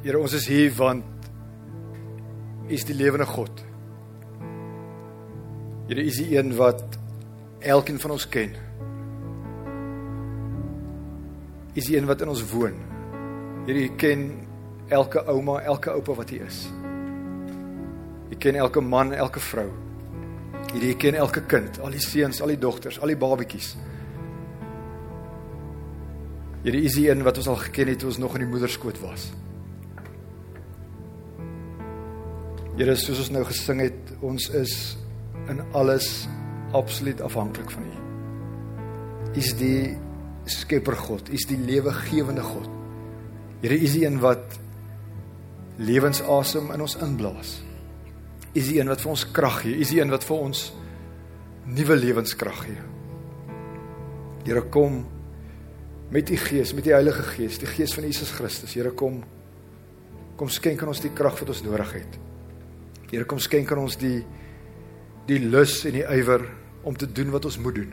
Here, ons is hier want U is die lewende God. Here, U is die een wat elkeen van ons ken. U is die een wat in ons woon. Here, U ken elke ouma, elke oupa wat U is. U ken elke man, elke vrou. Here, U ken elke kind, al die seuns, al die dogters, al die babetjies. Here, U is die een wat ons al geken het toe ons nog in die moederskoot was. Here, soos ons nou gesing het, ons is in alles absoluut afhanklik van U. U is die skepper God, U is die lewegewende God. Here, U is die een wat lewensasem in ons inblaas. U is die een wat vir ons krag gee, U is die een wat vir ons nuwe lewenskrag gee. Here, kom met U Gees, met die Heilige Gees, die Gees van Jesus Christus. Here, kom kom skenk aan ons die krag wat ons nodig het. Here kom skenk aan ons die die lus en die ywer om te doen wat ons moet doen.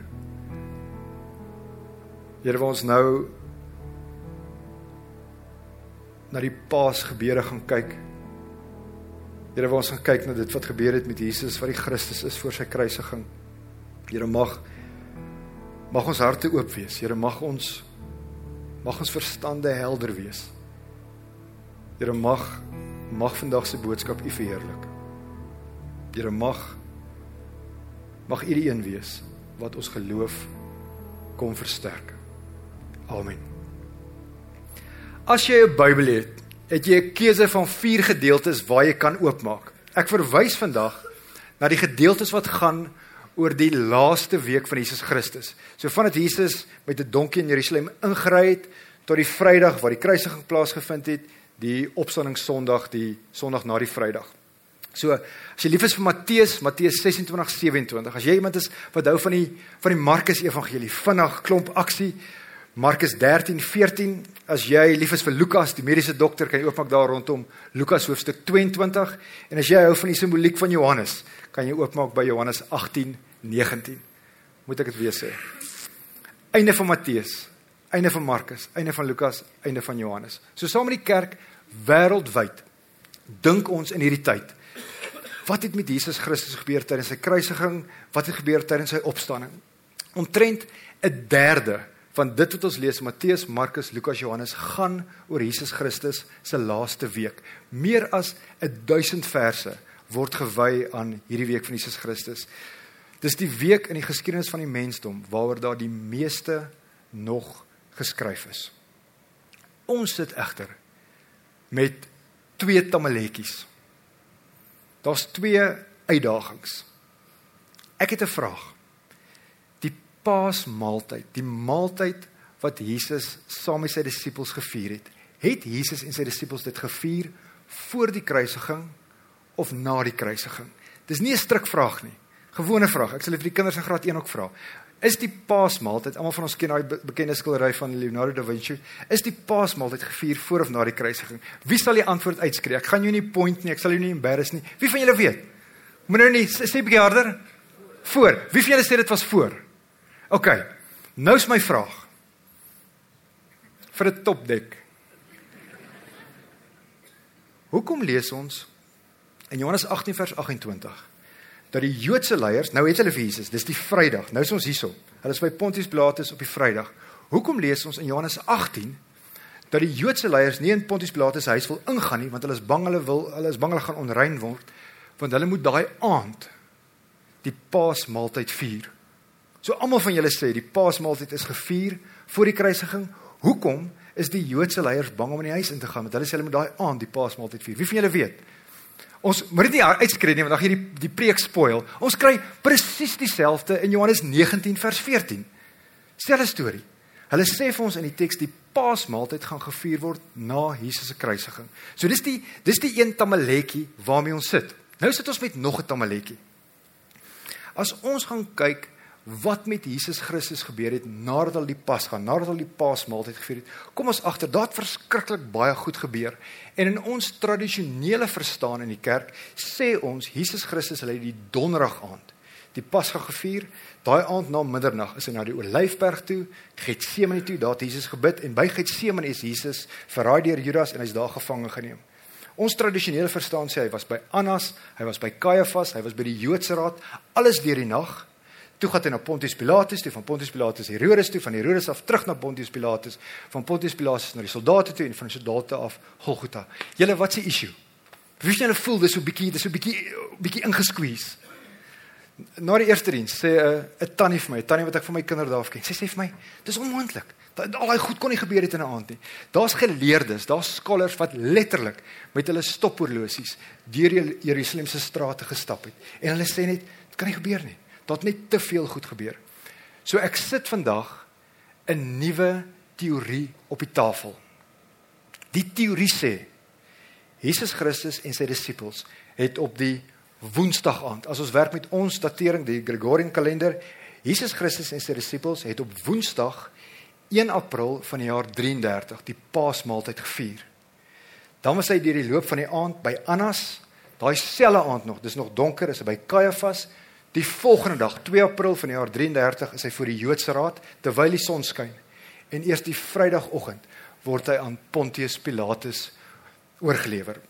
Here waar ons nou na die Paas gebeure gaan kyk. Here waar ons gaan kyk na dit wat gebeur het met Jesus wat die Christus is voor sy kruisiging. Here mag mag ons harte oop wees. Here mag ons mag ons verstande helder wees. Here mag mag vandag se boodskap U verheerlik. Here mag mag U die een wees wat ons geloof kom versterk. Amen. As jy 'n Bybel het, het jy 'n keuse van 4 gedeeltes waar jy kan oopmaak. Ek verwys vandag na die gedeeltes wat gaan oor die laaste week van Jesus Christus. So vandat Jesus met 'n donkie in Jerusalem ingery het tot die Vrydag waar die kruisiging plaasgevind het, die opstanding Sondag, die Sondag na die Vrydag. So, as jy lief is vir Matteus, Matteus 26:27. As jy iemand is wat hou van die van die Markus Evangelie, vinnig klomp aksie. Markus 13:14. As jy lief is vir Lukas, die mediese dokter, kan jy oopmaak daar rondom Lukas hoofstuk 22. En as jy hou van die simboliek van Johannes, kan jy oopmaak by Johannes 18:19. Moet ek dit weer sê? Einde van Matteus, einde van Markus, einde van Lukas, einde van Johannes. So saam met die kerk wêreldwyd dink ons in hierdie tyd wat het met Jesus Christus gebeur tydens sy kruisiging? Wat het gebeur tydens sy opstanding? Omtrent 'n derde van dit wat ons lees Matteus, Markus, Lukas, Johannes gaan oor Jesus Christus se laaste week. Meer as 1000 verse word gewy aan hierdie week van Jesus Christus. Dis die week in die geskiedenis van die mensdom waaroor daar die meeste nog geskryf is. Ons sit egter met twee tamaletjies. Daar's twee uitdagings. Ek het 'n vraag. Die Paasmaaltyd, die maaltyd wat Jesus saam met sy disippels gevier het, het Jesus en sy disippels dit gevier voor die kruisiging of na die kruisiging? Dis nie 'n strikvraag nie. Gewone vraag. Ek sal vir die kinders in graad 1 ook vra. Is die Paasmaaltyd, almal van ons ken daai bekende skildery van Leonardo da Vinci, is die Paasmaaltyd gevier voor of na die kruisiging? Wie sal die antwoord uitskree? Ek gaan jou nie point nie, ek sal jou nie embarrass nie. Wie van julle weet? Moet nou nie sê bietjie harder. Voor. Wie van julle sê dit was voor? OK. Nou is my vraag. Vir 'n topdek. Hoekom lees ons in Johannes 18 vers 28 dat die Joodse leiers, nou het hulle vir Jesus, dis die Vrydag. Nou is ons hierso. Hulle is by Pontius Pilatus op die Vrydag. Hoekom lees ons in Johannes 18 dat die Joodse leiers nie in Pontius Pilatus se huis wil ingaan nie want hulle is bang hulle wil hulle is bang hulle gaan onrein word want hulle moet daai aand die Paasmaaltyd vier. So almal van julle sê die Paasmaaltyd is gevier voor die kruisiging. Hoekom is die Joodse leiers bang om in die huis in te gaan want hulle sê hulle moet daai aand die Paasmaaltyd vier. Wie van julle weet? Ons moet dit nie uitskree nie want dan gee die die preek spoil. Ons kry presies dieselfde in Johannes 19 vers 14. Selfe storie. Hulle sê vir ons in die teks die Paasmaaltyd gaan gevier word na Jesus se kruisiging. So dis die dis die een tamaletjie waarmee ons sit. Nou sit ons met nog 'n tamaletjie. As ons gaan kyk wat met Jesus Christus gebeur het nadat hulle die Pas gaan, nadat hulle die Paasmaaltyd gevier het. Kom ons agter, daar het verskriklik baie goed gebeur. En in ons tradisionele verstaan in die kerk sê ons Jesus Christus hulle die donderdag aand, die Pasga gevier. Daai aand na middernag is hy na die Olyfberg toe, Getsemane toe, daar het Jesus gebid en by Getsemane is Jesus verraai deur Judas en hy's daar gevange geneem. Ons tradisionele verstaan sê hy was by Annas, hy was by Kajafas, hy was by die Joodse raad, alles deur die nag. Toe gaan hy na Pontius Pilatus, toe van Pontius Pilatus Herodes toe, van Herodes af terug na Pontius Pilatus, van Pontius Pilatus na die soldate toe en van die soldate af Golgotha. Julle wat se issue? Wie sien hulle voel dis so bietjie, dis so bietjie bietjie ingesqueeze. Na die eerste diens sê 'n uh, 'n tannie vir my, 'n tannie wat ek van my kinders daar af ken, sê vir my, dis onmoontlik. Al daai goed kon nie gebeur het in 'n aand nie. Daar's geleerdes, daar's scholars wat letterlik met hulle stophorlosies deur die Jerusalem se strate gestap het. En hulle sê net, dit kan nie gebeur nie. Daar't net te veel goed gebeur. So ek sit vandag 'n nuwe teorie op die tafel. Die teorie sê Jesus Christus en sy disippels het op die Woensdag aand. As ons werk met ons datering, die Gregorian kalender, Jesus Christus en sy disippels het op Woensdag 1 April van die jaar 33 die Paasmaaltyd gevier. Dan was hy deur die loop van die aand by Annas, daai selfde aand nog, dis nog donker, is hy by Kajafas. Die volgende dag, 2 April van die jaar 33, is hy voor die Joodse Raad terwyl die son skyn. En eers die Vrydagoggend word hy aan Pontius Pilatus oorgelewer.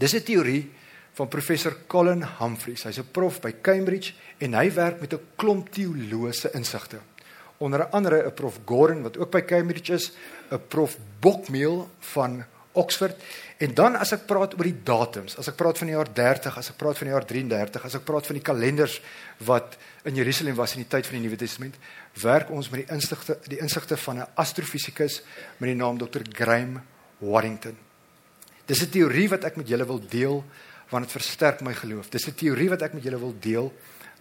Dis 'n teorie van professor Colin Humphreys. Hy's 'n prof by Cambridge en hy werk met 'n klomp teologiese insigte. Onder andere 'n prof Gordon wat ook by Cambridge is, 'n prof Bokmeel van Oxford. En dan as ek praat oor die datums, as ek praat van die jaar 30, as ek praat van die jaar 33, as ek praat van die kalenders wat in Jerusalem was in die tyd van die Nuwe Testament, werk ons met die insigte die insigte van 'n astrofisikus met die naam Dr. Graham Waddington. Dis 'n teorie wat ek met julle wil deel want dit versterk my geloof. Dis 'n teorie wat ek met julle wil deel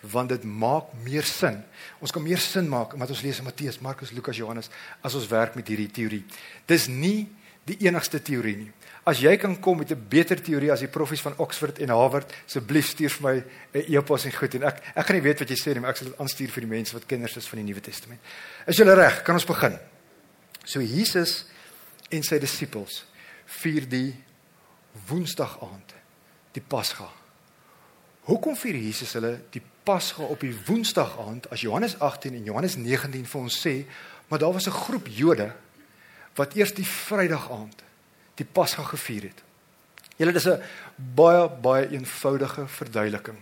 want dit maak meer sin. Ons kan meer sin maak omdat ons lees in Matteus, Markus, Lukas, Johannes as ons werk met hierdie teorie. Dis nie die enigste teorie nie. As jy kan kom met 'n beter teorie as die profs van Oxford en Harvard, asseblief stuur vir my 'n e-pos en goed en ek ek gaan nie weet wat jy sê nie, maar ek sal dit aanstuur vir die mense wat kinders is van die Nuwe Testament. Is julle reg? Kan ons begin? So Jesus en sy disippels vier die Woensdag aand die Pasga. Hoekom vier Jesus hulle die Pasga op die Woensdag aand as Johannes 18 en Johannes 19 vir ons sê, maar daar was 'n groep Jode wat eers die Vrydag aand die Pasga gevier het. Julle dis 'n baie baie eenvoudige verduideliking.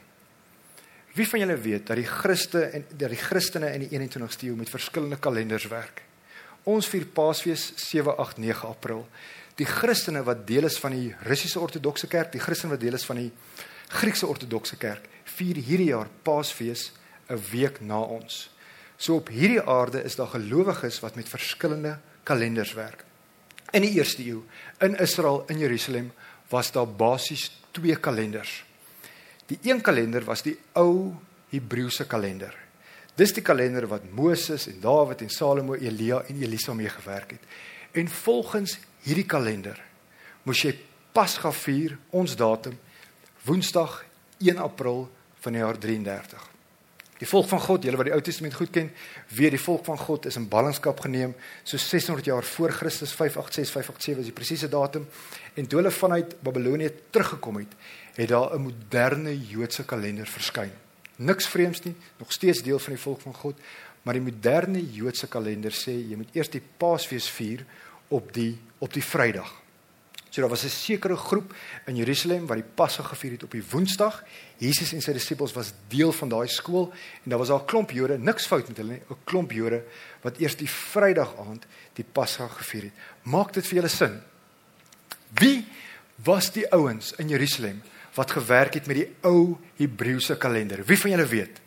Wie van julle weet dat die Christe en dat die Christene in die 21ste eeu met verskillende kalenders werk? Ons vier Paasfees 7, 8, 9 April die Christene wat deel is van die Russiese Ortodokse Kerk, die Christene wat deel is van die Griekse Ortodokse Kerk, vier hierdie jaar Paasfees 'n week na ons. So op hierdie aarde is daar gelowiges wat met verskillende kalenders werk. In die eerste eeu in Israel in Jerusalem was daar basies twee kalenders. Die een kalender was die ou Hebreëse kalender. Dis die kalender wat Moses en Dawid en Salomo, Elia en Elisa mee gewerk het. En volgens hierdie kalender moes jy Pasga vier, ons datum Woensdag 1 April van die jaar 33. Die volk van God, julle wat die Ou Testament goed ken, weet die volk van God is in ballingskap geneem so 600 jaar voor Christus 586 587 is die presiese datum en toe hulle vanuit Babelonie teruggekom het, het daar 'n moderne Joodse kalender verskyn. Niks vreemds nie, nog steeds deel van die volk van God, maar die moderne Joodse kalender sê jy moet eers die Paasfees vier op die op die Vrydag. So daar was 'n sekere groep in Jerusalem wat die Pasga gevier het op die Woensdag. Jesus en sy disippels was deel van daai skool en daar was al 'n klomp Jode, niks fout met hulle nie, 'n klomp Jode wat eers die Vrydag aand die Pasga gevier het. Maak dit vir julle sin? Wie was die ouens in Jerusalem wat gewerk het met die ou Hebreëse kalender? Wie van julle weet?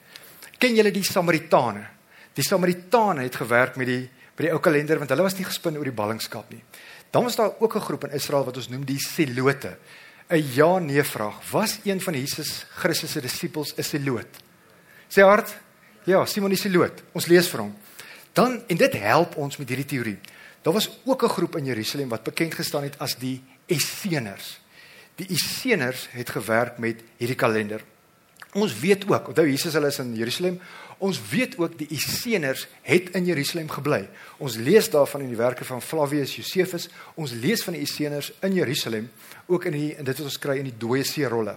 Ken julle die Samaritane? Die Samaritane het gewerk met die by die ou kalender want hulle was nie gespin oor die ballingskap nie. Dan was daar ook 'n groep in Israel wat ons noem die Selote. 'n Ja nee vraag. Was een van Jesus Christus se disippels 'n Seloot? Sê hard. Ja, Simon die Seloot. Ons lees vir hom. Dan en dit help ons met hierdie teorie. Daar was ook 'n groep in Jerusalem wat bekend gestaan het as die Esseners. Die Esseners het gewerk met hierdie kalender. Ons weet ook, onthou Jesus hulle is in Jerusalem. Ons weet ook die Esseners het in Jerusalem gebly. Ons lees daarvan in die werke van Flavius Josephus. Ons lees van die Esseners in Jerusalem ook in die in dit wat ons kry in die dooie see rolle.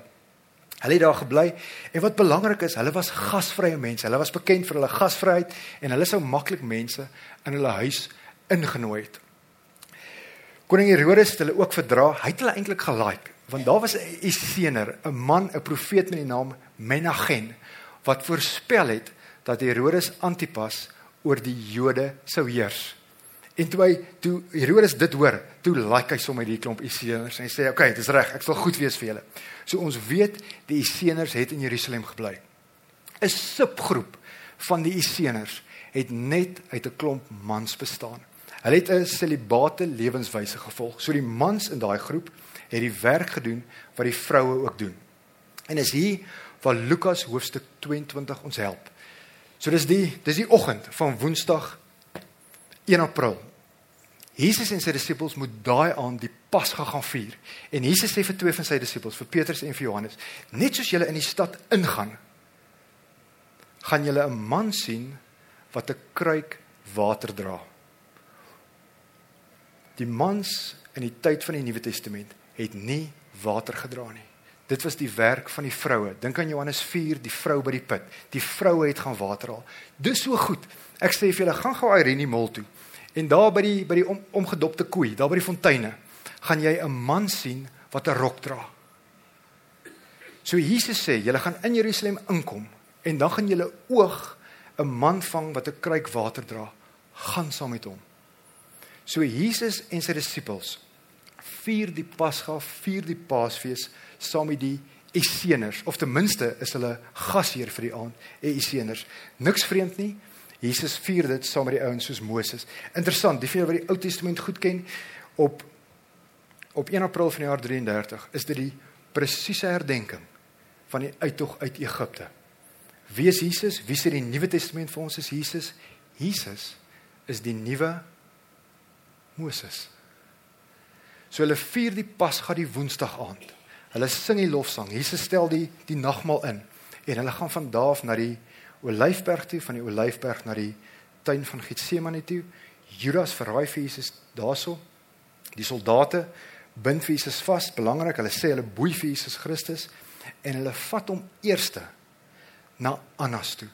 Hulle het daar gebly en wat belangrik is, hulle was gasvrye mense. Hulle was bekend vir hulle gasvryheid en hulle sou maklik mense in hulle huis ingenooi het. Koning Herodes het hulle ook verdra. Hy het hulle eintlik gelike want daar was 'n Essener, 'n man, 'n profeet met die naam Menagen wat voorspel het dat Herodes Antipas oor die Jode sou heers. En toe hy toe Herodes dit hoor, toe like hy sommer die klomp Esseners en sê, "Oké, okay, dis reg, ek sal goed wees vir julle." So ons weet die Esseners het in Jerusalem gebly. 'n Subgroep van die Esseners het net uit 'n klomp mans bestaan. Hulle het 'n selibate lewenswyse gevolg. So die mans in daai groep het die werk gedoen wat die vroue ook doen. En is hier waar Lukas hoofstuk 22 ons help. So dis die dis die oggend van Woensdag 1 April. Jesus en sy disippels moet daai aand die Pasga gaan vier. En Jesus sê vir twee van sy disippels, vir Petrus en vir Johannes, net soos julle in die stad ingaan, gaan julle 'n man sien wat 'n kruik water dra. Die mans in die tyd van die Nuwe Testament het nie water gedra nie. Dit was die werk van die vroue. Dink aan Johannes 4, die vrou by die put. Die vroue het gaan water haal. Dis so goed. Ek sê vir julle, gaan gou Irene Mall toe. En daar by die by die om, omgedopte koei, daar by die fonteine, gaan jy 'n man sien wat 'n rok dra. So Jesus sê, julle gaan in Jerusalem inkom en dan gaan julle oog 'n man vang wat 'n kruik water dra. Gaan saam met hom. So Jesus en sy disippels vier die Pasga, vier die Paasfees saam met die Esseners of ten minste is hulle gasheer vir die aand, Esseners. Niks vreemd nie. Jesus vier dit saam met die ouens soos Moses. Interessant, die vir wat die Ou Testament goed ken op op 1 April van die jaar 33 is dit die presiese herdenking van die uittog uit Egipte. Wie is Jesus? Wie sê die Nuwe Testament vir ons is Jesus? Jesus is die nuwe Moses. So hulle vier die Pasga die Woensdag aand. Hulle sing die lofsang. Jesus stel die die nagmaal in en hulle gaan van daar af na die Olyfberg toe, van die Olyfberg na die tuin van Getsemane toe. Judas verraai vir Jesus daarso. Die soldate bind vir Jesus vas, belangrik, hulle sê hulle boei vir Jesus Christus en hulle vat hom eerste na Annas toe.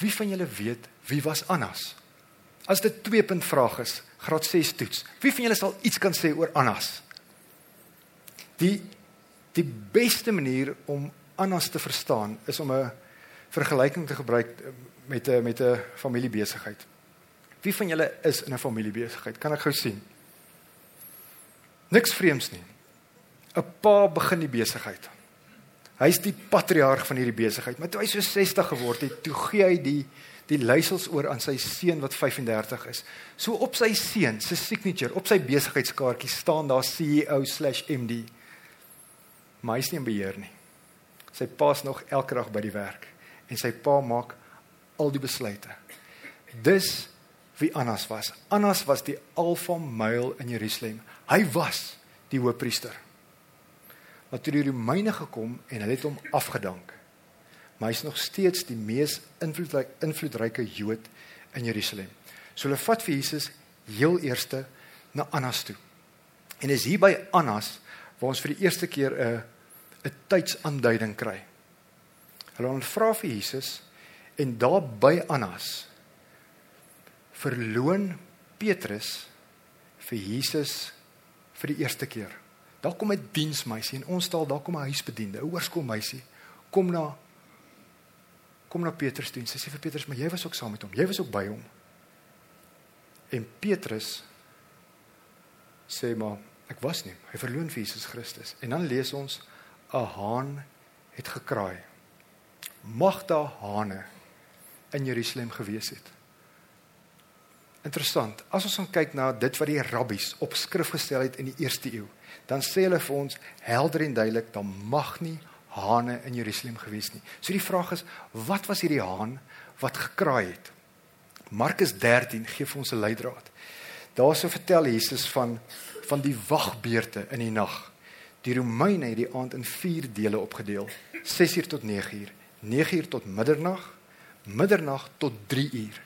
Wie van julle weet wie was Annas? As dit 2 punt vraag is, graad 6 toets. Wie van julle sal iets kan sê oor Annas? Die die beste manier om Annas te verstaan is om 'n vergelyking te gebruik met 'n met 'n familiebesigheid. Wie van julle is in 'n familiebesigheid? Kan ek gou sien? Niks vreemds nie. 'n Pa begin die besigheid. Hy's die patriarg van hierdie besigheid, maar toe hy so 60 geword het, toe gee hy die die leiersels oor aan sy seun wat 35 is. So op sy seun se signature, op sy besigheidskaartjie staan daar CEO/MD. Maar hy's nie in beheer nie. Sy pa's nog elke dag by die werk en sy pa maak al die besluite. Dis wie Annas was. Annas was die alfa male in Jerusalem. Hy was die hoofpriester. Maar toe die Romeine gekom en hulle het hom afgedank. Maar hy's nog steeds die mees invloedryke invloedryke Jood in Jerusalem. So hulle vat vir Jesus heel eerste na Annas toe. En is hier by Annas waar ons vir die eerste keer 'n 'n tydsaanduiding kry. Hulle ontvra vir Jesus en daar by Annas verloon Petrus vir Jesus vir die eerste keer. Daar kom 'n diensmeisie en ons taal daar kom 'n huisbediende, 'n oorskoolmeisie kom na kom na Petrus toe en sy sê vir Petrus, "Maar jy was ook saam met hom. Jy was ook by hom." En Petrus sê maar, "Ek was nie. Hy verloon vir Jesus Christus." En dan lees ons 'n haan het gekraai mag daar hane in Jerusalem gewees het. Interessant. As ons gaan kyk na dit wat die rabbies op skrif gestel het in die eerste eeu, dan sê hulle vir ons helder en duidelik dan mag nie hane in Jerusalem gewees nie. So die vraag is, wat was hierdie haan wat gekraai het? Markus 13 gee vir ons 'n leidraad. Daarso vertel Jesus van van die wagbeurte in die nag. Die Romeine het die aand in 4 dele opgedeel, 6uur tot 9uur. 9 uur tot middernag, middernag tot 3 uur.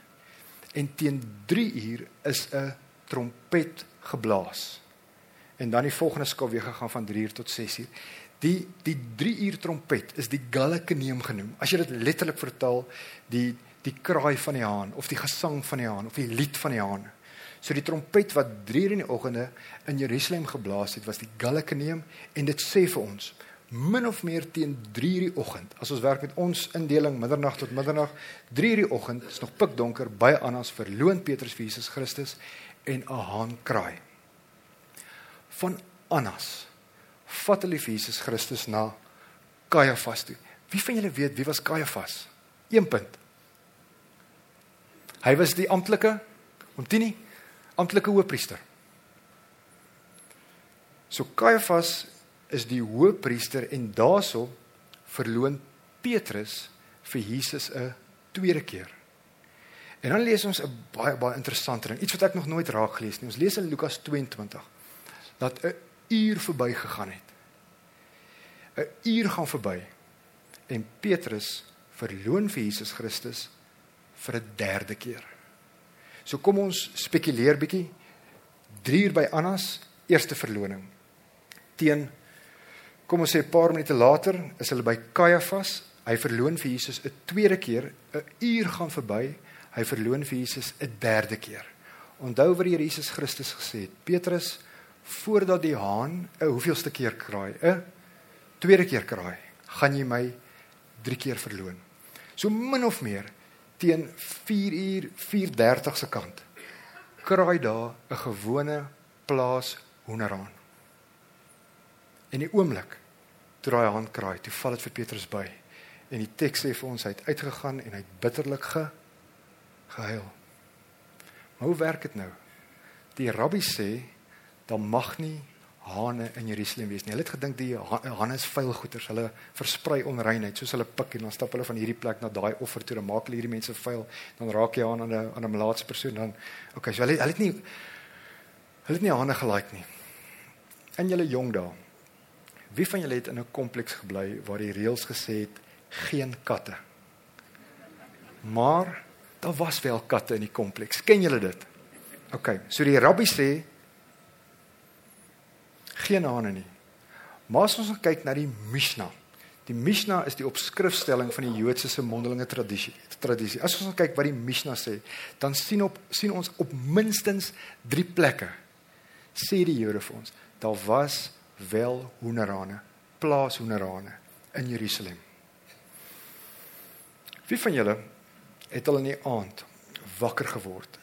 En teen 3 uur is 'n trompet geblaas. en dan die volgende skaal weer gegaan van 3 uur tot 6 uur. Die die 3 uur trompet is die galikeneem genoem. As jy dit letterlik vertaal, die die kraai van die haan of die gesang van die haan of die lied van die haan. So die trompet wat 3 uur in die oggende in Jerusalem geblaas het, was die galikeneem en dit sê vir ons min of meer teen 3 uur die oggend. As ons werk met ons indeling middernag tot middernag, 3 uur die oggend, is nog pikdonker by Annas verloon Petrus vir Jesus Christus en 'n haan kraai. Van Annas vat hulle Jesus Christus na Kajafas toe. Wie van julle weet wie was Kajafas? 1 punt. Hy was die amptelike ontini amptelike hoëpriester. So Kajafas is die hoëpriester en daarso verloon Petrus vir Jesus 'n tweede keer. En dan lees ons 'n baie baie interessante ding, iets wat ek nog nooit raak gelees nie. Ons lees in Lukas 22 dat 'n uur verby gegaan het. 'n Uur gaan verby en Petrus verloon vir Jesus Christus vir 'n derde keer. So kom ons spekuleer bietjie. 3 uur by Annas, eerste verloning. Teen kom ons sê 'n paar minute later is hulle by Kajafas. Hy verloon vir Jesus 'n tweede keer. 'n Uur gaan verby. Hy verloon vir Jesus 'n derde keer. Onthou wat die Here Jesus Christus gesê het. Petrus, voordat die haan 'n hoeveelste keer kraai? 'n Tweede keer kraai. Gaan jy my 3 keer verloon? So min of meer teen 4 uur 4:30 se kant kraai daar 'n gewone plaas hoenderhaan. En die oomblik toe daai haan kraai, toe val dit vir Petrus by. En die teks sê vir ons hy het uitgegaan en hy het bitterlik ge gehuil. Maar hoe werk dit nou? Die rabbi sê dan mag nie hane in Jerusalem wees nie. Hulle het gedink die hane is vuil goeters. Hulle versprei onreinheid soos hulle pik en dan stap hulle van hierdie plek na daai offer toe en maak hulle hierdie mense vuil. Dan raak jy aan aan 'n aan 'n melaatse persoon dan. Okay, so hulle hulle het nie hulle het nie hane gelike nie. In julle jong dae. Wie van julle het in 'n kompleks gebly waar die reëls gesê het geen katte? Maar daar was wel katte in die kompleks. Ken julle dit? OK, so die rabbi sê geen hane nie. Maar as ons kyk na die Mishnah. Die Mishnah is die opskrifstelling van die Joodse se mondelinge tradisie. Tradisie. As ons kyk wat die Mishnah sê, dan sien op sien ons op minstens 3 plekke sê die Jode vir ons, daar was wel hoenderhane, plaashoenderhane in Jerusalem. Wie van julle het al in die aand wakker geword?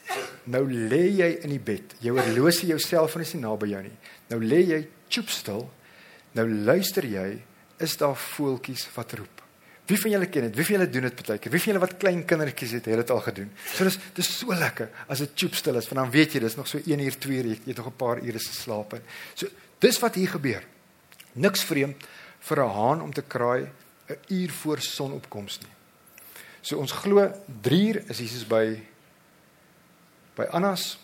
Nou lê jy in die bed. Jou horlosie, jou selfoon is nie naby jou nie. Nou lê jy choopstil. Nou luister jy, is daar voeltjies wat roep. Wie van julle ken dit? Wie van julle doen dit keer? Wie van julle wat klein kindertjies het, het dit al gedoen? So dis dis so lekker as dit choopstil is, want dan weet jy dis nog so 1 uur, 2 uur, jy het nog 'n paar ure se slaap. So dis wat hier gebeur. Niks vreemd vir 'n haan om te kraai 'n uur voor sonopkoms nie. So ons glo 3 uur is Jesus by by Annas.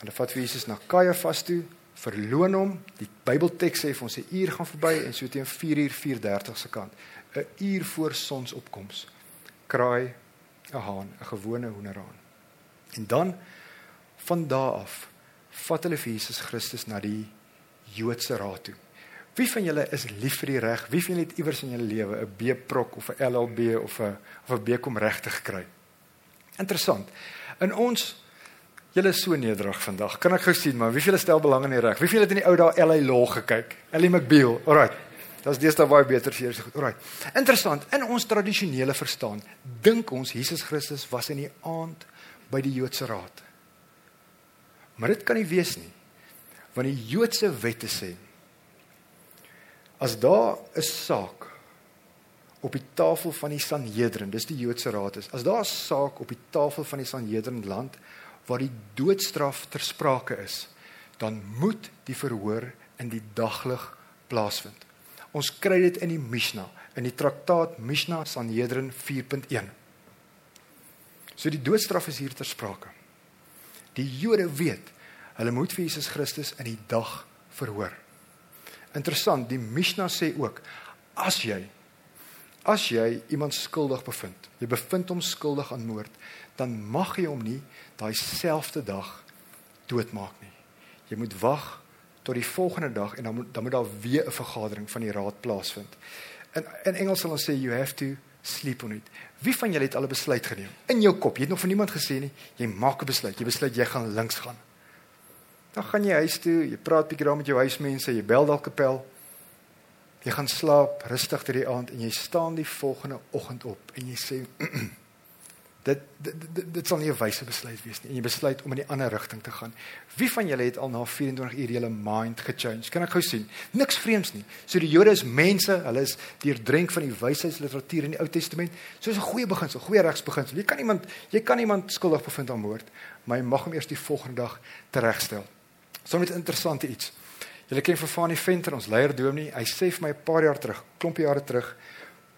Hulle vat vir Jesus na Kajafas toe verloon hom. Die Bybelteks sê vir ons 'n uur gaan verby en so teen 4 uur 4:30 se kant, 'n uur voor sonsopkoms, kraai 'n haan, 'n gewone hoenderhaan. En dan van daardie af vat hulle vir Jesus Christus na die Joodse raad toe. Wie van julle is lief vir die reg? Wie van julle het iewers in julle lewe 'n B-prok of 'n LLB of 'n of 'n B kom regte gekry? Interessant. In ons Julle is so nederig vandag. Kan ek gou sien, maar wie veel stel belang in die reg? Wie veel het in die ou dae LA Law gekyk? Ellie McBeal. Alrite. Das deesdae baie beter vir eers goed. Alrite. Interessant. In ons tradisionele verstaan, dink ons Jesus Christus was in die aand by die Joodse raad. Maar dit kan nie wees nie. Want die Joodse wette sê as daar 'n saak op die tafel van die Sanhedrin, dis die Joodse raad is. As daar 'n saak op die tafel van die Sanhedrin land waar die doodstraf ter sprake is, dan moet die verhoor in die daglig plaasvind. Ons kry dit in die Mishnah, in die traktaat Mishnah Sanhedrin 4.1. So die doodstraf is hier ter sprake. Die Jode weet, hulle moet vir Jesus Christus in die dag verhoor. Interessant, die Mishnah sê ook as jy as jy iemand skuldig bevind, jy bevind hom skuldig aan moord, dan mag jy hom nie daai selfde dag doodmaak nie. Jy moet wag tot die volgende dag en dan moet dan moet daar weer 'n vergadering van die raad plaasvind. In in Engels sal ons sê you have to sleep on it. Wie van julle het al 'n besluit geneem in jou kop? Jy het nog van niemand gesê nie. Jy maak 'n besluit. Jy besluit jy gaan links gaan. Dan gaan jy huis toe, jy praat bietjie daar met jou huismense, jy bel dalk 'n pel. Jy gaan slaap rustig ter die aand en jy staan die volgende oggend op en jy sê dit dit, dit dit sal nie 'n wyse besluit wees nie en jy besluit om in 'n ander rigting te gaan. Wie van julle het al na 24 uur julle mind gechange? Kan ek gou sien? Niks vreemds nie. So die Jode is mense, hulle is deurdrink van die wysheidsliteratuur in die Ou Testament. So is 'n goeie beginsel, goeie regsbeginsel. Jy kan iemand jy kan iemand skuldig bevind aan moord, maar jy mag hom eers die volgende dag teregstel. So met interessante iets. Julle ken vir Fanie Venter, ons leier dominee. Hy sê vir my 'n paar jaar terug, klomp jare terug,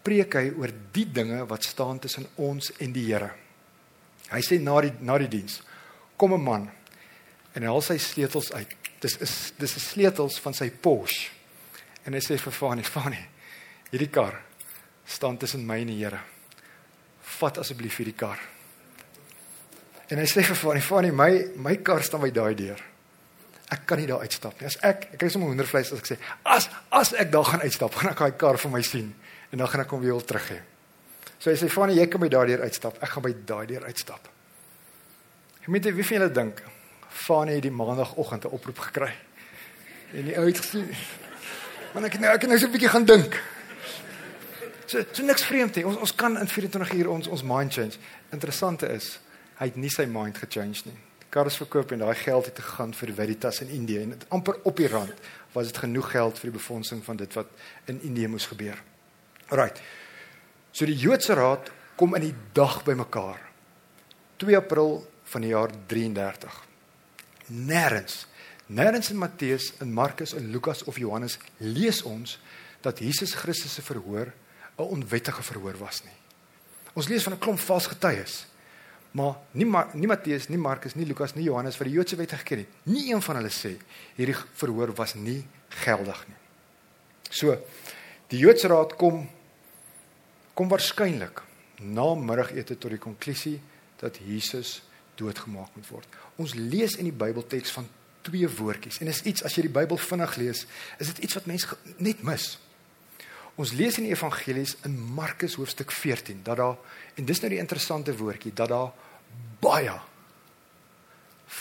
preek hy oor die dinge wat staan tussen ons en die Here. Hy sê na die na die diens kom 'n man en hy haal sy sleutels uit. Dis is dis is sleutels van sy Porsche. En hy sê vir Fanie, Fanie, hierdie kar staan tussen my en die Here. Vat asseblief hierdie kar. En hy sê vir Fanie, Fanie, my my kar staan by daai deur ek kan nie daar uitstap nie. As ek ek kry sommer hoendervleis as ek sê, as as ek daar gaan uitstap, gaan ek daai kar vir my sien en dan gaan ek hom weer terug hê. So hy sê, "Fanie, jy kan by daardeur uitstap. Ek gaan by daardeur uitstap." Ek weet wie van julle dink Fanie het die maandagooggend 'n oproep gekry. En die ou het gesê, "Man, ek nou ek nou so 'n bietjie gaan dink." So, so niks vreemd nie. Ons ons kan in 24 uur ons ons mind change. Interessante is, hy het nie sy mind gechange nie kars verkoop en daai geld het gegaan vir Veritas in Indië en amper op die rand was dit genoeg geld vir die befondsing van dit wat in Indië moes gebeur. Alrite. So die Joodse Raad kom in die dag bymekaar. 2 April van die jaar 33. Nêrens, nêrens in Matteus, in Markus, in Lukas of Johannes lees ons dat Jesus Christus se verhoor 'n onwettige verhoor was nie. Ons lees van 'n klomp vals getuies. Maar nie Ma nie Matteus, nie Markus, nie Lukas, nie Johannes wat die Joodse wet geken het. Nie een van hulle sê hierdie verhoor was nie geldig nie. So die Joodse raad kom kom waarskynlik na middagete tot die konklusie dat Jesus doodgemaak moet word. Ons lees in die Bybelteks van twee woordjies en is iets as jy die Bybel vinnig lees, is dit iets wat mense net mis. Ons lees in die evangelies in Markus hoofstuk 14 dat daar en dis nou die interessante woordjie dat daar baie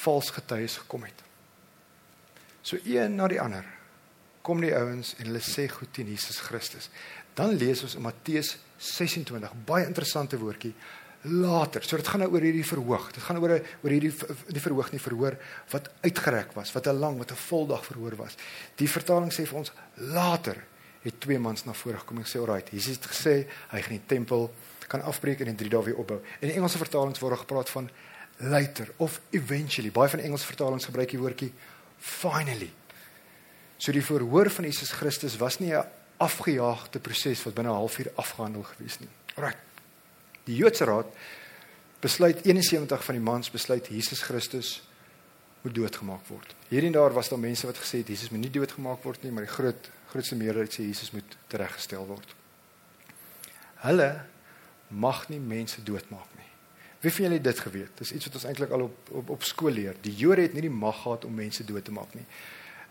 vals getuies gekom het. So een na die ander kom die ouens en hulle sê goed teen Jesus Christus. Dan lees ons in Matteus 26, baie interessante woordjie later. So dit gaan nou oor hierdie verhoog. Dit gaan oor oor hierdie die verhoog nie verhoor wat uitgereik was, wat 'n lang, wat 'n voldag verhoor was. Die vertaling sê vir ons later het twee mans na vore gekom en sê alright, Jesus het gesê hy gaan die tempel kan afbreek en in 3 dae weer opbou. In die Engelse vertalings word gepraat van later of eventually. Baie van Engelse vertalings gebruik die woordjie finally. So die verhoor van Jesus Christus was nie 'n afgejaagde proses wat binne 'n halfuur afgehandel gewees nie. Alraai. Die Joodse Raad besluit 71 van die mans besluit Jesus Christus moet doodgemaak word. Hierdie daar was daar mense wat gesê het Jesus moet nie doodgemaak word nie, maar die groot grootste meerderheid sê Jesus moet tereggestel word. Hulle mag nie mense doodmaak nie. Wie van julle het dit geweet? Dis iets wat ons eintlik al op op, op skool leer. Die Jode het nie die mag gehad om mense dood te maak nie.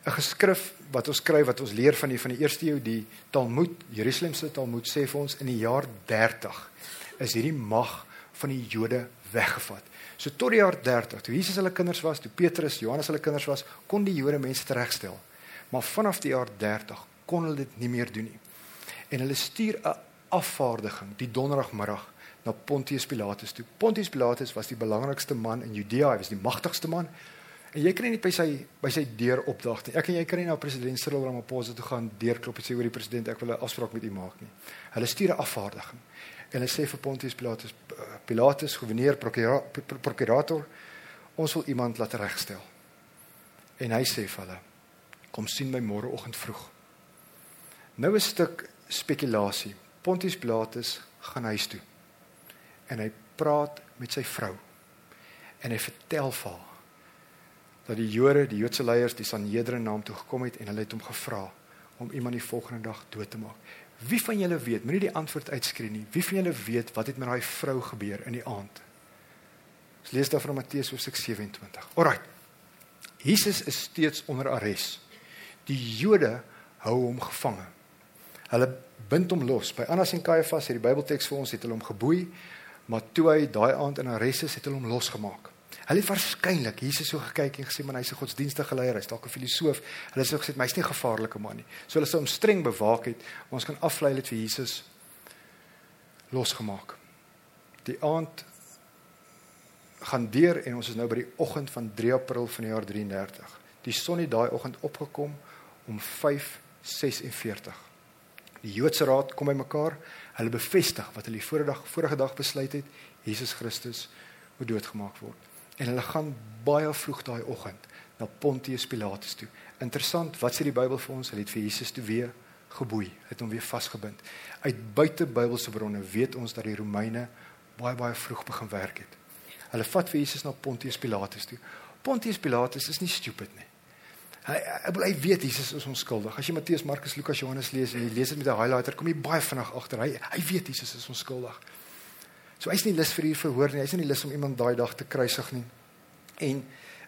'n Geskrif wat ons skryf wat ons leer van die van die eerste eeu, die Talmud, Jerusalemse Talmud sê vir ons in die jaar 30 is hierdie mag van die Jode weggevat. So tot die jaar 30, toe Jesus hulle kinders was, toe Petrus, Johannes hulle kinders was, kon die Jode mense teregstel. Maar vanaf die jaar 30 kon hulle dit nie meer doen nie. En hulle stuur 'n afvaardiging die donderdagmiddag na Pontius Pilatus toe. Pontius Pilatus was die belangrikste man in Judea, hy was die magtigste man. En jy kan nie by sy by sy deur opdag nie. Ek en jy kan nie na president Cyril Ramaphosa toe gaan deurklop en sê oor die president ek wil 'n afspraak met u maak nie. Hulle stuur 'n afvaardiging. En hulle sê vir Pontius Pilatus Pilatus, gouverneur, prokurator, ons wil iemand laat regstel. En hy sê vir hulle kom sien my môreoggend vroeg. Nou 'n stuk spekulasie. Pontius Pilatus gaan huis toe. En hy praat met sy vrou. En hy vertel vir haar dat die Jode, die Joodse leiers, die Sanhedrin na hom toe gekom het en hulle het hom gevra om iemand die volgende dag dood te maak. Wie van julle weet, moenie die antwoord uitskree nie. Wie van julle weet wat het met daai vrou gebeur in die aand? Ons lees daar van Matteus hoofstuk 27. Alraai. Jesus is steeds onder arrest. Die Jode hou hom gevange. Hulle bind hom los. By Annas en Kajafas het die Bybelteks vir ons het hulle hom geboei, maar toe hy daai aand in arrest is, het hulle hom losgemaak. Hulle het waarskynlik Jesus so gekyk en gesê man hy's 'n godsdienstige leier, hy's dalk 'n filosoof. Hulle het so gesê hy's nie 'n gevaarlike man nie. So hulle sou hom streng bewaak het. Ons kan aflei dit vir Jesus losgemaak. Die aand gaan deur en ons is nou by die oggend van 3 April van die jaar 33. Die son het daai oggend opgekom om 5:46. Die Joodse raad kom bymekaar. Hulle bevestig wat hulle die vorige dag vorige dag besluit het, Jesus Christus moet doodgemaak word. En hulle gaan baie vroeg daai oggend na Pontius Pilatus toe. Interessant, wat sê die Bybel vir ons? Hulle het vir Jesus toe weer geboei, het hom weer vasgebind. Uit buite Bybelse bronne weet ons dat die Romeine baie baie vroeg begin werk het. Hulle vat vir Jesus na Pontius Pilatus toe. Pontius Pilatus is nie stupid nie. Hy hy, hy weet Jesus is onskuldig. As jy Matteus, Markus, Lukas, Johannes lees en jy lees dit met 'n highlighter, kom jy baie vinnig agter. Hy hy weet Jesus is onskuldig. So hy's nie lus vir hier verhoor nie. Hy's nie lus om iemand daai dag te kruisig nie. En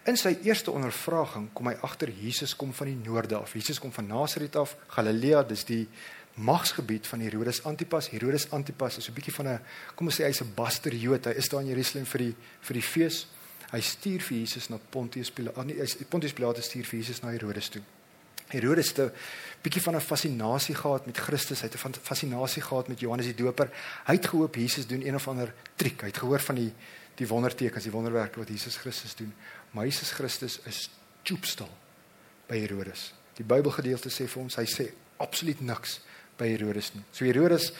in sy eerste ondervraging kom hy agter Jesus kom van die noorde af. Jesus kom van Nasaret af, Galilea, dis die magsgebied van Herodes Antipas. Herodes Antipas is 'n bietjie van 'n kom ons sê hy's 'n baster Jood. Hy is daar in Jerusalem vir die vir die fees. Hy stuur vir Jesus na Pontius Pilatus. Nee, hy Pontius Pilatus stuur vir Jesus na Herodes toe. Herodes het 'n bietjie van 'n fascinasie gehad met Christus. Hy het 'n fascinasie gehad met Johannes die Doper. Hy het gehoop Jesus doen een of ander triek. Hy het gehoor van die die wondertekens, die wonderwerke wat Jesus Christus doen. Maar Jesus Christus is choopstal by Herodes. Die Bybelgedeelte sê vir ons hy sê absoluut niks by Herodes nie. So Herodes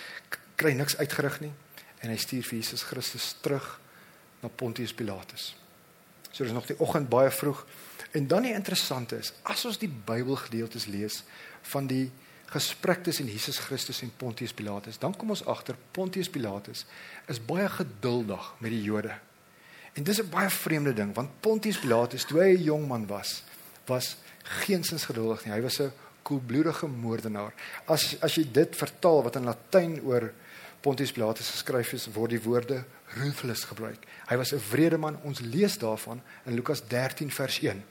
kry niks uitgerig nie en hy stuur vir Jesus Christus terug na Pontius Pilatus. So dis nog die oggend baie vroeg. En dan die interessante is, as ons die Bybelgedeeltes lees van die gesprek tussen Jesus Christus en Pontius Pilatus, dan kom ons agter Pontius Pilatus is baie geduldig met die Jode. En dis 'n baie vreemde ding, want Pontius Pilatus toe hy 'n jong man was, was geensins geduldig nie. Hy was 'n koelbloedige moordenaar. As as jy dit vertaal wat in Latyn oor Pontius Pilatus geskryf is, word die woorde ruthless gebruik. Hy was 'n wrede man. Ons lees daarvan in Lukas 13 vers 1.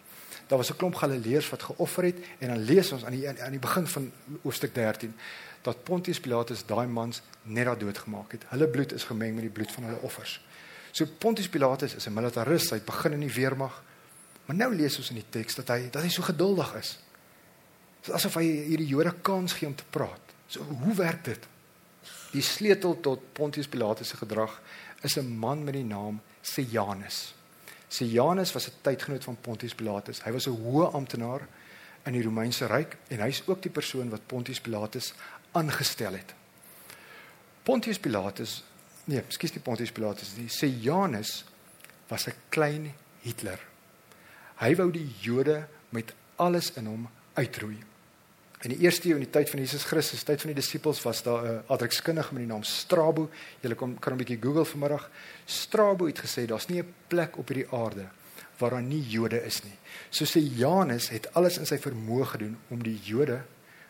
Daar was 'n klomp Galileërs wat geoffer het en dan lees ons aan die aan die begin van hoofstuk 13 dat Pontius Pilatus daai mans net daar doodgemaak het. Hulle bloed is gemeng met die bloed van hulle offers. So Pontius Pilatus is 'n militarist, hy het begin in die weermag. Maar nou lees ons in die teks dat hy dat hy so geduldig is. Dit is asof hy hierdie Jode kans gee om te praat. So hoe werk dit? Die sleutel tot Pontius Pilatus se gedrag is 'n man met die naam Sejanus. Sejanus was 'n tydgenoot van Pontius Pilatus. Hy was 'n hoë amptenaar in die Romeinse ryk en hy's ook die persoon wat Pontius Pilatus aangestel het. Pontius Pilatus, nee, skus nie Pontius Pilatus nie, Sejanus was 'n klein Hitler. Hy wou die Jode met alles in hom uitroei. In die eerste eeu in die tyd van Jesus Christus, tyd van die disippels, was daar 'n adrekskundige met die naam Strabo. Julle kan kan 'n bietjie Google vanmiddag. Strabo het gesê daar's nie 'n plek op hierdie aarde waar daar nie Jode is nie. So sê Janus het alles in sy vermoë gedoen om die Jode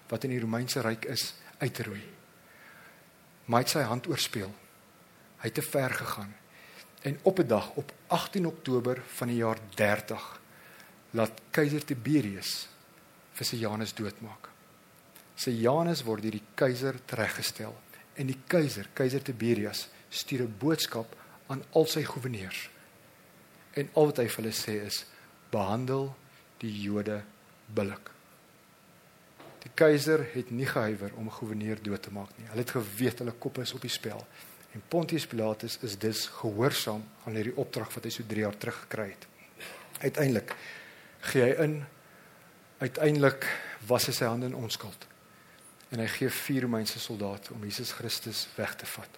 wat in die Romeinse ryk is uit te roei. Maar hy het sy hand oorspeel. Hy het te ver gegaan. En op 'n dag op 18 Oktober van die jaar 30 laat keiser Tiberius vir sy Janus doodmaak sy Janus word deur die keiser tereggestel en die keiser, keiser Tiberius, stuur 'n boodskap aan al sy goewerneurs. En al wat hy vir hulle sê is: "Behandel die Jode billik." Die keiser het nie gehuiwer om 'n goewerneur dood te maak nie. Hulle het geweet hulle kop is op die spel. En Pontius Pilatus is dus gehoorsaam aan hierdie opdrag wat hy so 3 jaar terug gekry het. Uiteindelik gee hy in. Uiteindelik was hy sy hande in onskuld en hy gee vier Romeinse soldate om Jesus Christus weg te vat.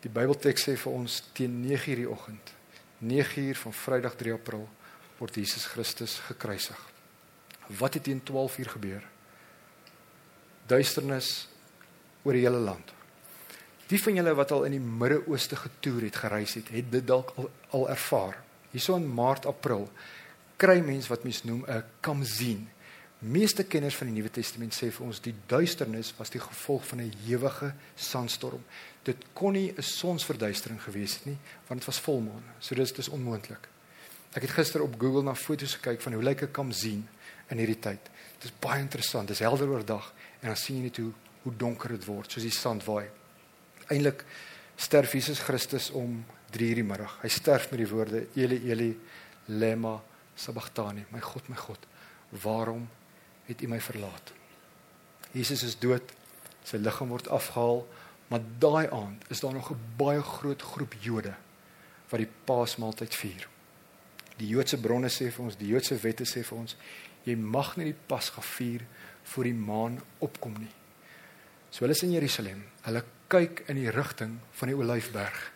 Die Bybelteks sê vir ons teen 9:00 die oggend, 9:00 van Vrydag 3 April word Jesus Christus gekruisig. Wat het teen 12:00 gebeur? Duisternis oor die hele land. Die van julle wat al in die Midde-Ooste getoer het, gereis het, het dit dalk al, al ervaar. Hierso in Maart, April kry mense wat mens noem 'n kamsien Meeste kenners van die Nuwe Testament sê vir ons die duisternis was die gevolg van 'n ewige sandstorm. Dit kon nie 'n sonsverduistering gewees het nie, want dit was volmaan. So dis dis onmoontlik. Ek het gister op Google na foto's gekyk van hoe lyk 'n kamsien in hierdie tyd. Dit is baie interessant. Dis helder oordag en dan sien jy net hoe hoe donker dit word, soos die sand waai. Eindelik sterf Jesus Christus om 3:00 die middag. Hy sterf met die woorde Eli Eli lema sabachthani. My God, my God, waarom het U my verlaat? Jesus is dood. Sy liggaam word afgehaal, maar daai aand is daar nog 'n baie groot groep Jode wat die Paasmaaltyd vier. Die Joodse bronne sê vir ons, die Joodse wette sê vir ons, jy mag nie die Pasga vier voor die maan opkom nie. So hulle is in Jerusalem. Hulle kyk in die rigting van die Olyfberg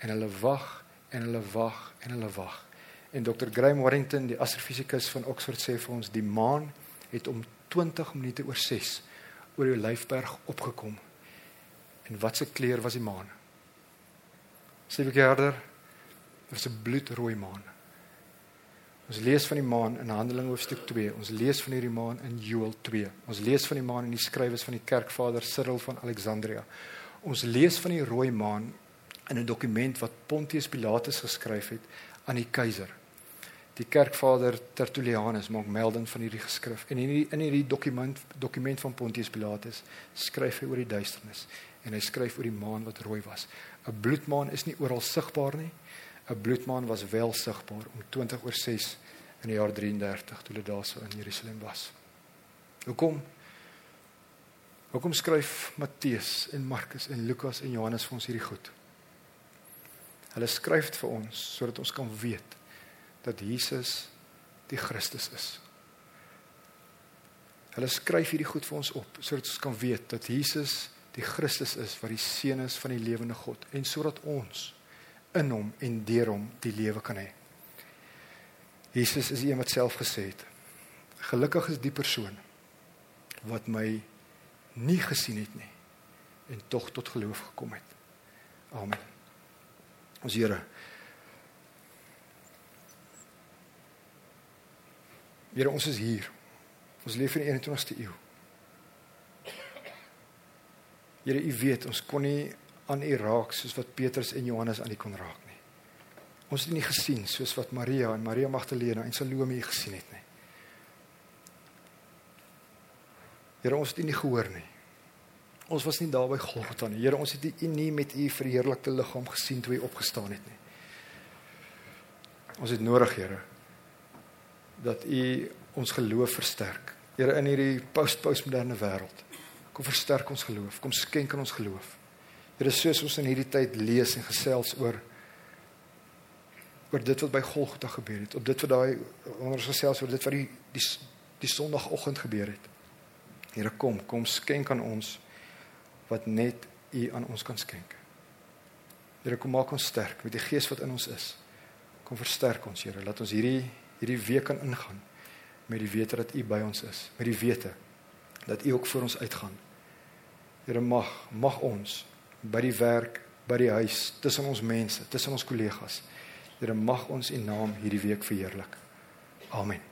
en hulle wag en hulle wag en hulle wag. En Dr. Graham Warrington, die astrofisikus van Oxford sê vir ons die maan het om 20 minute oor 6 oor die Olyfberg opgekom. En wat se kleur was die maan? Sê ek harder, dit was 'n bloedrooi maan. Ons lees van die maan in Handelinge hoofstuk 2. Ons lees van hierdie maan in Joël 2. Ons lees van die maan in die skrywes van die kerkvader Cyril van Alexandria. Ons lees van die rooi maan in 'n dokument wat Pontius Pilatus geskryf het aan die keiser. Die kerkvader Tertullianus maak melding van hierdie geskrif en in hierdie in hierdie dokument dokument van Pontius Pilatus skryf hy oor die duisternis en hy skryf oor die maan wat rooi was. 'n Bloedmaan is nie oral sigbaar nie. 'n bloedmaan was wel sigbaar om 20 oor 6 in die jaar 33 toe hulle daar so in Jerusalem was. Hoekom? Hoekom skryf Matteus en Markus en Lukas en Johannes vir ons hierdie goed? Hulle skryf dit vir ons sodat ons kan weet dat Jesus die Christus is. Hulle skryf hierdie goed vir ons op sodat ons kan weet dat Jesus die Christus is wat die seun is van die lewende God en sodat ons in hom en deur hom die lewe kan hê. Jesus is die een wat self gesê het: Gelukkig is die persoon wat my nie gesien het nie en tog tot geloof gekom het. Amen. Ons Here. Here, ons is hier. Ons leef in die 21ste eeu. Here, U weet, ons kon nie aan U raak soos wat Petrus en Johannes aan U kon raak nie. Ons het U nie gesien soos wat Maria en Maria Magdalena en Salome U gesien het nie. Here, ons het U nie gehoor nie. Ons was nie daar by Golgotha nie. Here, ons het U nie met U verheerlikte liggaam gesien toe U opgestaan het nie. Ons het nodig, Here, dat U ons geloof versterk. Here, in hierdie post-postmoderne wêreld, kom versterk ons geloof, kom skenk aan ons geloof. Here soos ons in hierdie tyd lees en gesels oor oor dit wat by Golgotha gebeur het, op dit wat daai onder ons gesels oor dit wat die die, die Sondagoggend gebeur het. Here kom, kom skenk aan ons wat net U aan ons kan skenk. Here kom maak ons sterk met die gees wat in ons is. Kom versterk ons, Here, laat ons hierdie hierdie week kan ingaan met die wete dat U by ons is, met die wete dat U ook vir ons uitgaan. Here mag mag ons by die werk, by die huis, tussen ons mense, tussen ons kollegas. Here mag ons U naam hierdie week verheerlik. Amen.